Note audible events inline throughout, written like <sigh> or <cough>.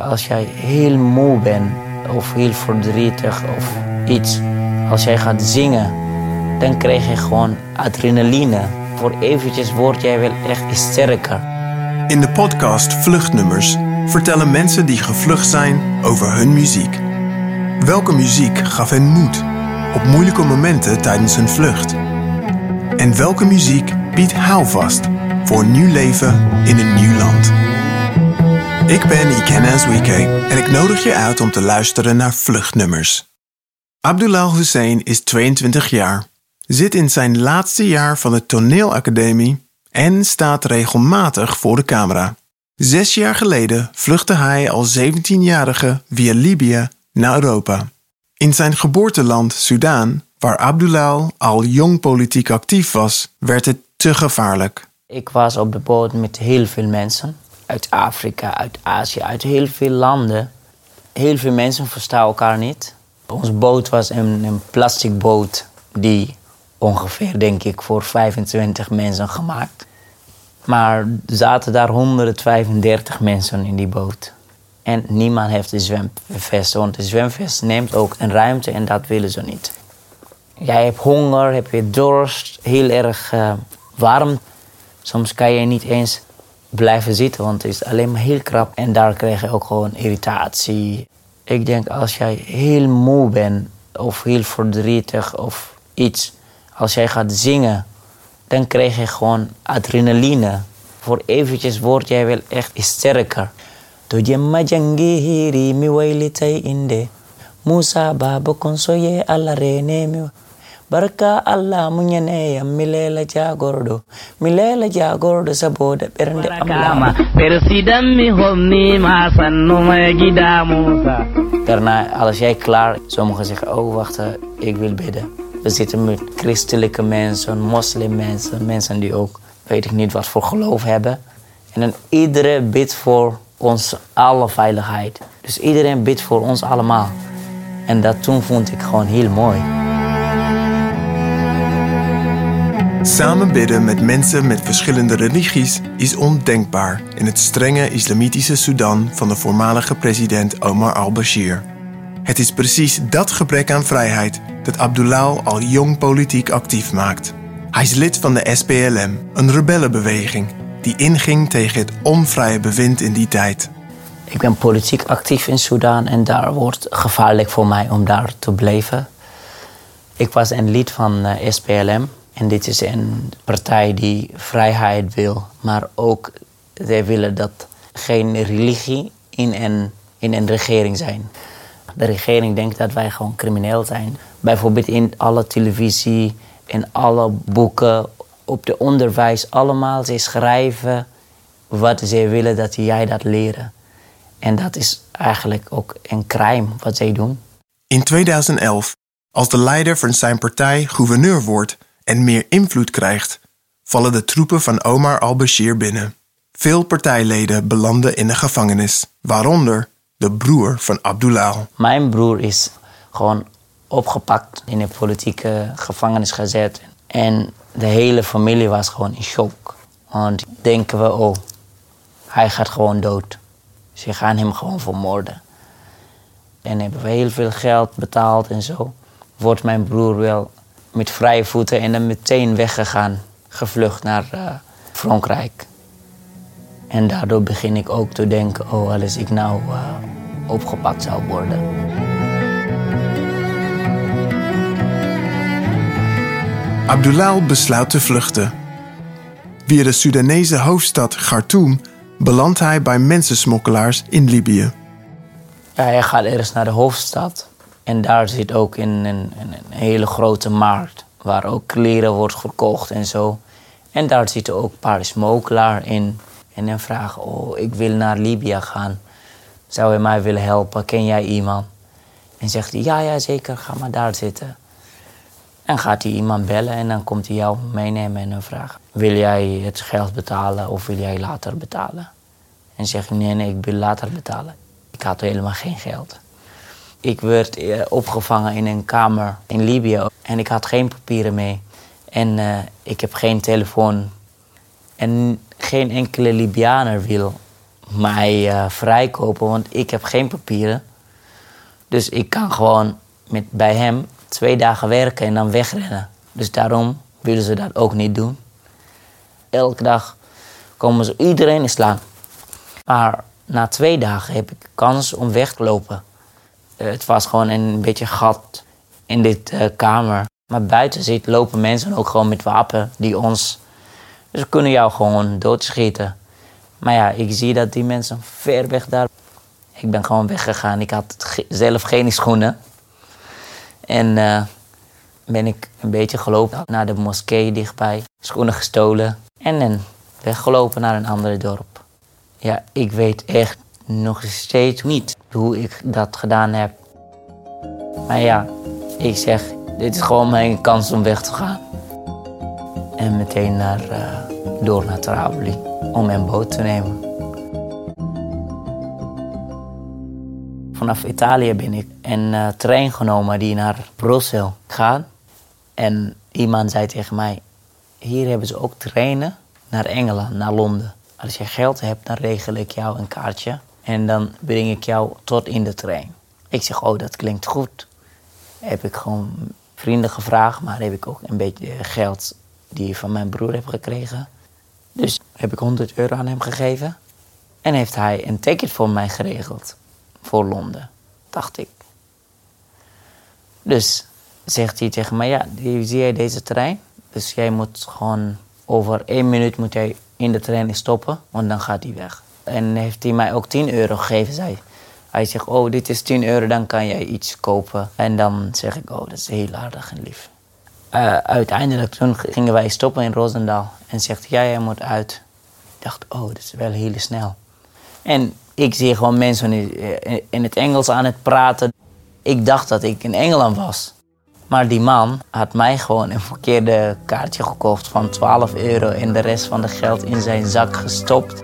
Als jij heel moe bent of heel verdrietig of iets, als jij gaat zingen, dan krijg je gewoon adrenaline. Voor eventjes word jij wel echt sterker. In de podcast Vluchtnummers vertellen mensen die gevlucht zijn over hun muziek. Welke muziek gaf hen moed op moeilijke momenten tijdens hun vlucht? En welke muziek biedt houvast voor een nieuw leven in een nieuw land? Ik ben Ikena Zwike en ik nodig je uit om te luisteren naar Vluchtnummers. Abdullah Hussein is 22 jaar, zit in zijn laatste jaar van de toneelacademie en staat regelmatig voor de camera. Zes jaar geleden vluchtte hij als 17-jarige via Libië naar Europa. In zijn geboorteland Sudaan, waar Abdullah al jong politiek actief was, werd het te gevaarlijk. Ik was op de boot met heel veel mensen uit Afrika, uit Azië, uit heel veel landen. Heel veel mensen verstaan elkaar niet. Onze boot was een, een plastic boot die ongeveer, denk ik, voor 25 mensen gemaakt. Maar er zaten daar 135 mensen in die boot. En niemand heeft een zwemvest, want de zwemvest neemt ook een ruimte en dat willen ze niet. Jij hebt honger, heb je dorst, heel erg uh, warm. Soms kan je niet eens blijven zitten, want het is alleen maar heel krap. En daar krijg je ook gewoon irritatie. Ik denk als jij heel moe bent of heel verdrietig of iets, als jij gaat zingen, dan krijg je gewoon adrenaline. Voor eventjes word jij wel echt sterker. Tojemma inde. Musa baba konsoye alla rene barka Allah mun ya milela jagordo milela saboda mi homni ma sannu mai gida Musa Daarna, als jij klaar, sommigen zeggen, oh wacht, ik wil bidden. We zitten met christelijke mensen, moslimmensen, mensen die ook, weet ik niet wat voor geloof hebben. En dan iedereen bidt voor ons alle veiligheid. Dus iedereen bidt voor ons allemaal. En dat toen vond ik gewoon heel mooi. Samen bidden met mensen met verschillende religies is ondenkbaar in het strenge islamitische Sudan van de voormalige president Omar al-Bashir. Het is precies dat gebrek aan vrijheid dat Abdullah al jong politiek actief maakt. Hij is lid van de SPLM, een rebellenbeweging die inging tegen het onvrije bewind in die tijd. Ik ben politiek actief in Sudan en daar wordt gevaarlijk voor mij om daar te blijven. Ik was een lid van eh, SPLM, en dit is een partij die vrijheid wil, maar ook zij willen dat geen religie in een, in een regering zijn. De regering denkt dat wij gewoon crimineel zijn. Bijvoorbeeld in alle televisie, in alle boeken, op de onderwijs, allemaal. Ze schrijven wat ze willen dat jij dat leren. En dat is eigenlijk ook een crime wat zij doen. In 2011, als de leider van zijn partij gouverneur wordt, en meer invloed krijgt, vallen de troepen van Omar al-Bashir binnen. Veel partijleden belanden in de gevangenis, waaronder de broer van Abdullah. Mijn broer is gewoon opgepakt in een politieke gevangenis gezet. En de hele familie was gewoon in shock. Want denken we, oh, hij gaat gewoon dood. Ze gaan hem gewoon vermoorden. En hebben we heel veel geld betaald en zo. Wordt mijn broer wel met vrije voeten en dan meteen weggegaan, gevlucht naar uh, Frankrijk. En daardoor begin ik ook te denken, oh, als ik nou uh, opgepakt zou worden. Abdullah besluit te vluchten. Via de Sudanese hoofdstad Khartoum belandt hij bij mensensmokkelaars in Libië. Ja, hij gaat eerst naar de hoofdstad. En daar zit ook een, een, een, hele grote markt waar ook kleren wordt verkocht en zo. En daar zitten ook een paar smokelaar in. En dan vragen, oh, ik wil naar Libië gaan. Zou je mij willen helpen? Ken jij iemand? En zegt hij, ja, ja, zeker, ga maar daar zitten. En gaat hij iemand bellen en dan komt hij jou meenemen en dan vraagt... wil jij het geld betalen of wil jij later betalen? En zeg ik, nee, nee, ik wil later betalen. Ik had helemaal geen geld. Ik werd eh, opgevangen in een kamer in Libië en ik had geen papieren mee. En uh, ik heb geen telefoon. En geen enkele Libianer wil mij eh, vrijkopen, want ik heb geen papieren. Dus ik kan gewoon met, bij hem twee dagen werken en dan wegrennen. Dus daarom willen ze dat ook niet doen. Elke dag komen ze, iedereen is lang. Maar na twee dagen heb ik kans om weg te lopen. Eh, het was gewoon een beetje gat in dit eh, kamer. Maar buiten zit, lopen mensen ook gewoon met wapen die ons... Dus ze kunnen jou gewoon doodschieten. Maar ja, ik zie dat die mensen ver weg daar... Ik ben gewoon weggegaan. Ik had zelf geen schoenen. En eh, ben ik een beetje gelopen naar de moskee dichtbij. Schoenen gestolen. En weggelopen naar een ander dorp. Ja, ik weet echt nog steeds niet hoe ik dat gedaan heb. Maar ja, ik zeg, dit is gewoon mijn kans om weg te gaan. En meteen naar, eh, door naar Trabli om een boot te nemen. Vanaf Italië ben ik een eh, trein genomen die naar Brussel gaat. En iemand zei tegen mij, hier hebben ze ook treinen naar Engeland, naar Londen. Als je geld hebt, dan regel ik jou een kaartje en dan breng ik jou tot in de trein. Ik zeg, oh, dat klinkt goed. Heb ik gewoon vrienden gevraagd, maar heb ik ook een beetje geld die ik van mijn broer heb gekregen. Dus heb ik 100 euro aan hem gegeven. En heeft hij een ticket voor mij geregeld. Voor Londen, dacht ik. Dus zegt hij tegen mij, ja, zie jij deze trein? Dus jij moet gewoon over één minuut moet jij in de trein stoppen, want dan gaat hij weg. En heeft hij mij ook 10 euro gegeven, zei hij. zegt, oh, dit is 10 euro, dan kan jij iets kopen. En dan zeg ik, oh, dat is heel aardig en lief. Eh, uiteindelijk toen gingen wij stoppen in Roosendaal. En zegt, ja, jij moet uit. Ik dacht, oh, dat is wel heel snel. En ik zie gewoon mensen in- in het Engels aan het praten. Ik dacht dat ik in Engeland was. Maar die man had mij gewoon een verkeerde kaartje gekocht van 12 euro en de rest van de geld in zijn zak gestopt.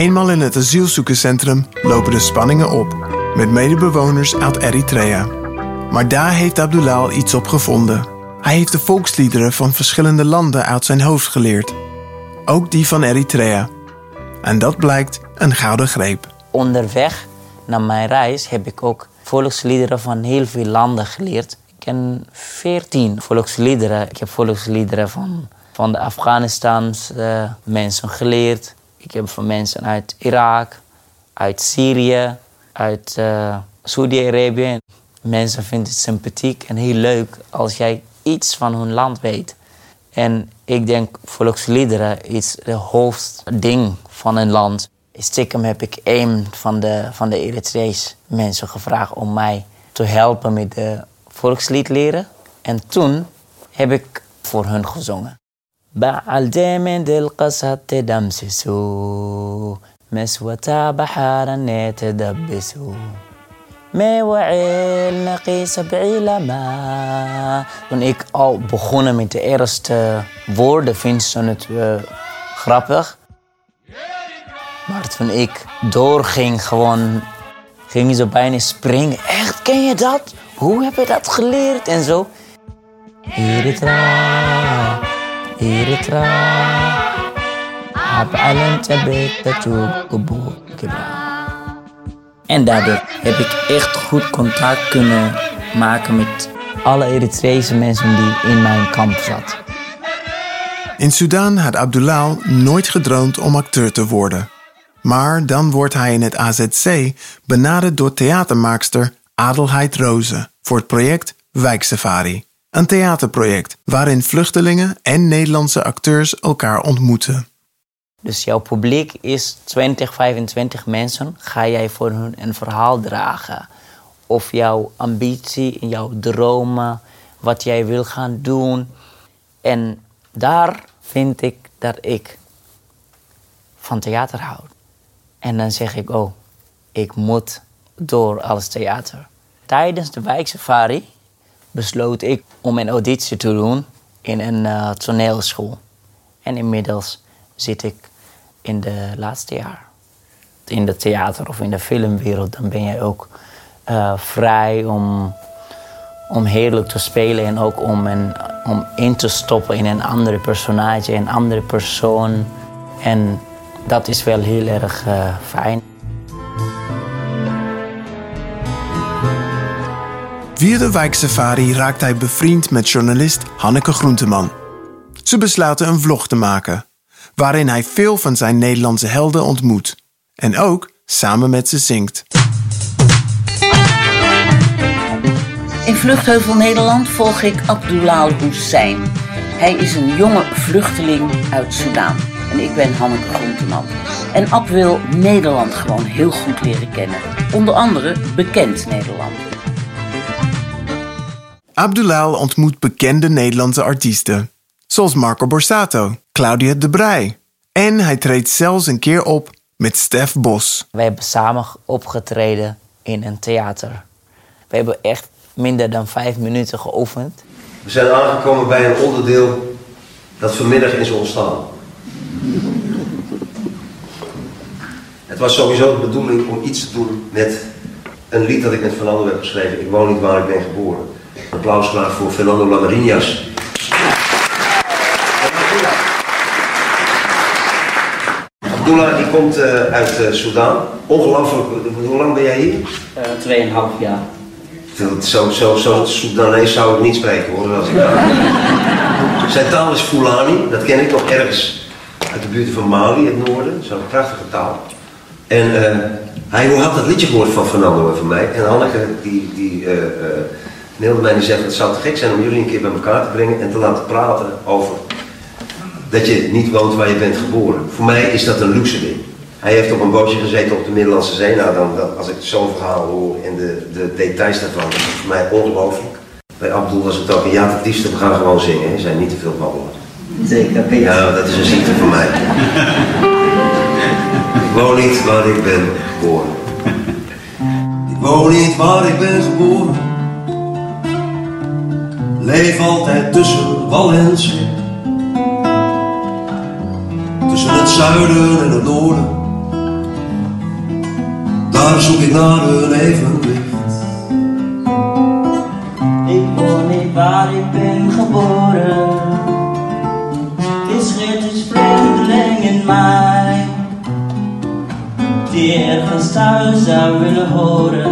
Eenmaal in het asielzoekerscentrum lopen de spanningen op met medebewoners uit Eritrea. Maar daar heeft Abdullah iets op gevonden. Hij heeft de volksliederen van verschillende landen uit zijn hoofd geleerd. Ook die van Eritrea. En dat blijkt een gouden greep. Onderweg naar mijn reis heb ik ook volksliederen van heel veel landen geleerd. Ik ken 14 volksliederen. Ik heb volksliederen van, van de Afghanistanse mensen geleerd. Ik heb van mensen uit Irak, uit Syrië, uit eh Saudi-Arabië. Mensen vinden het sympathiek en heel leuk als jij iets van hun land weet. En ik denk volksliederen is het hoofdding van een land. Stiekem heb ik een van de, van de Eritreese mensen gevraagd om mij te helpen met de volkslied leren. En toen heb ik voor hun gezongen. بعد من دل قصد دمسسو مسوة بحارا يتدبسو ما وعيل نقي سبعي لما Toen ik al begonnen met de eerste woorden, vind ze het eh, grappig. Maar toen ik doorging, gewoon ging ze bijna springen. Echt, ken je dat? Hoe heb je dat geleerd? En zo. ኤርትራ ኣብ ዓለም ፀበየት ተፅውቅ ግቡእ ግብራ En daardoor heb ik echt goed contact kunnen maken met alle Eritrese mensen die in mijn kamp zat. In Sudan had Abdullah nooit gedroomd om acteur te worden. Maar dan wordt hij in het AZC benaderd door theatermaakster Adelheid Rozen voor het project Wijksafari. Een theaterproject waarin vluchtelingen en Nederlandse acteurs elkaar ontmoeten. Dus jouw publiek is 20, 25 mensen. Ga jij voor hun een verhaal dragen? Of jouw ambitie, jouw dromen, wat jij wil gaan doen. En daar vind ik dat ik van theater hou. En dan zeg ik, oh, ik moet door als theater. Tijdens de wijksafari besloot ik om een auditie te doen in een eh, toneelschool. En inmiddels zit ik in de laatste jaar. In de theater of in de filmwereld, dan ben je ook eh, vrij om, om heerlijk te spelen en ook om, een, om in te stoppen in een andere personage, een andere persoon. En dat is wel heel erg uh, fijn. Via de wijksafari raakt hij bevriend met journalist Hanneke Groenteman. Ze besluiten een vlog te maken, waarin hij veel van zijn Nederlandse helden ontmoet. En ook samen met ze zingt. In Vluchtheuvel Nederland volg ik Abdullah Hussein. Hij is een jonge vluchteling uit Soudaan. En ik ben Hanneke Groenteman. En Ab wil Nederland gewoon heel goed leren kennen. Onder andere bekend Nederland. Abdullah ontmoet bekende Nederlandse artiesten. Zoals Marco Borsato, Claudia de Brij. En hij treedt zelfs een keer op met Stef Bos. Wij hebben samen opgetreden in een theater. We hebben echt minder dan vijf minuten geoefend. We zijn aangekomen bij een onderdeel dat vanmiddag is ontstaan. Het was sowieso de bedoeling om iets te doen met een lied dat ik met Fernando heb geschreven. Ik woon niet waar ik ben geboren. Applaus graag voor Fernando Lamarinas. Abdullah die komt uh, uit uh, Soudaan. Ongelooflijk, hoe lang ben jij hier? Uh, tweeënhalf jaar. Zo, zo, zo Soedanees zou ik niet spreken hoor. Als <laughs> ik Zijn taal is Fulani, dat ken ik nog ergens uit de buurt van Mali, het noorden. Zo'n prachtige taal. En uh, hij had dat liedje gehoord van Fernando en van mij. En Hanneke, die, die uh, uh, mailde mij en die zei: Het zou te gek zijn om jullie een keer bij elkaar te brengen en te laten praten over dat je niet woont waar je bent geboren. Voor mij is dat een luxe ding. Hij heeft op een bootje gezeten op de Middellandse Zee. Nou, dan, als ik zo'n verhaal hoor en de, de details daarvan, dat is voor mij ongelooflijk. Bij Abdul was het ook, ja, het liefste, we gaan gewoon zingen. Er zijn niet te veel babbelen. Zeker, Ja, dat is een ziekte voor mij. ik woon niet waar ik ben geboren. Ik woon niet waar ik ben geboren. Leef altijd tussen wal en schip. Tussen het zuiden en het noorden daar zoek ik naar een evenwicht. Ik woon niet waar ik ben geboren. Het is geen vreemdeling in mij. Die ergens thuis zou willen horen.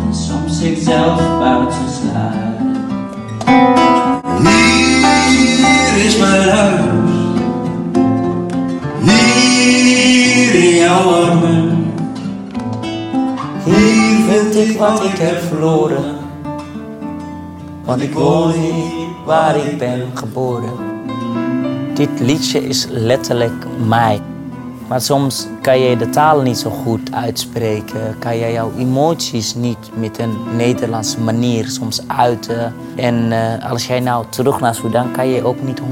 En soms ikzelf buiten Hier is mijn huis. Hier in jouw armen. Hier vind ik wat ik heb verloren. Want ik woon niet waar ik ben geboren. Dit liedje is letterlijk mij. Maar soms kan je de taal niet zo goed uitspreken. Kan je jouw emoties niet met een Nederlandse manier soms uiten. En uh, als jij nou terug naar Sudan, kan je ook niet 100%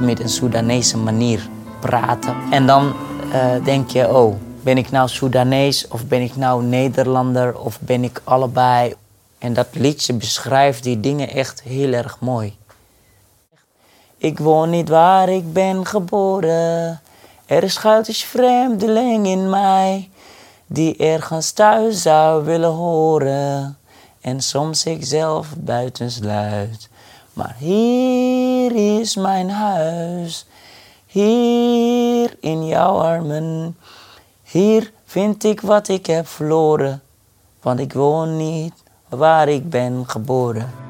met een Soedanese manier praten. En dan uh, denk je, oh, ben ik nou Soedanees of ben ik nou Nederlander of ben ik allebei? En dat liedje beschrijft die dingen echt heel erg mooi. Ik woon niet waar ik ben geboren. Er schuilt een vreemdeling in mij. Die ergens thuis zou willen horen. En soms ik zelf buitensluit. Maar hier is mijn huis. Hier in jouw armen. Hier vind ik wat ik heb verloren. Want ik woon niet waar ik ben geboren.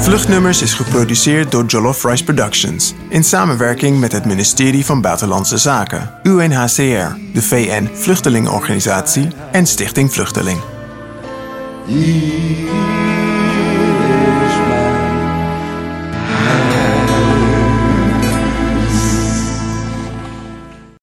Vluchtnummers is geproduceerd door Jollof Rice Productions in samenwerking met het ministerie van Buitenlandse Zaken, UNHCR, de VN Vluchtelingenorganisatie en Stichting Vluchteling.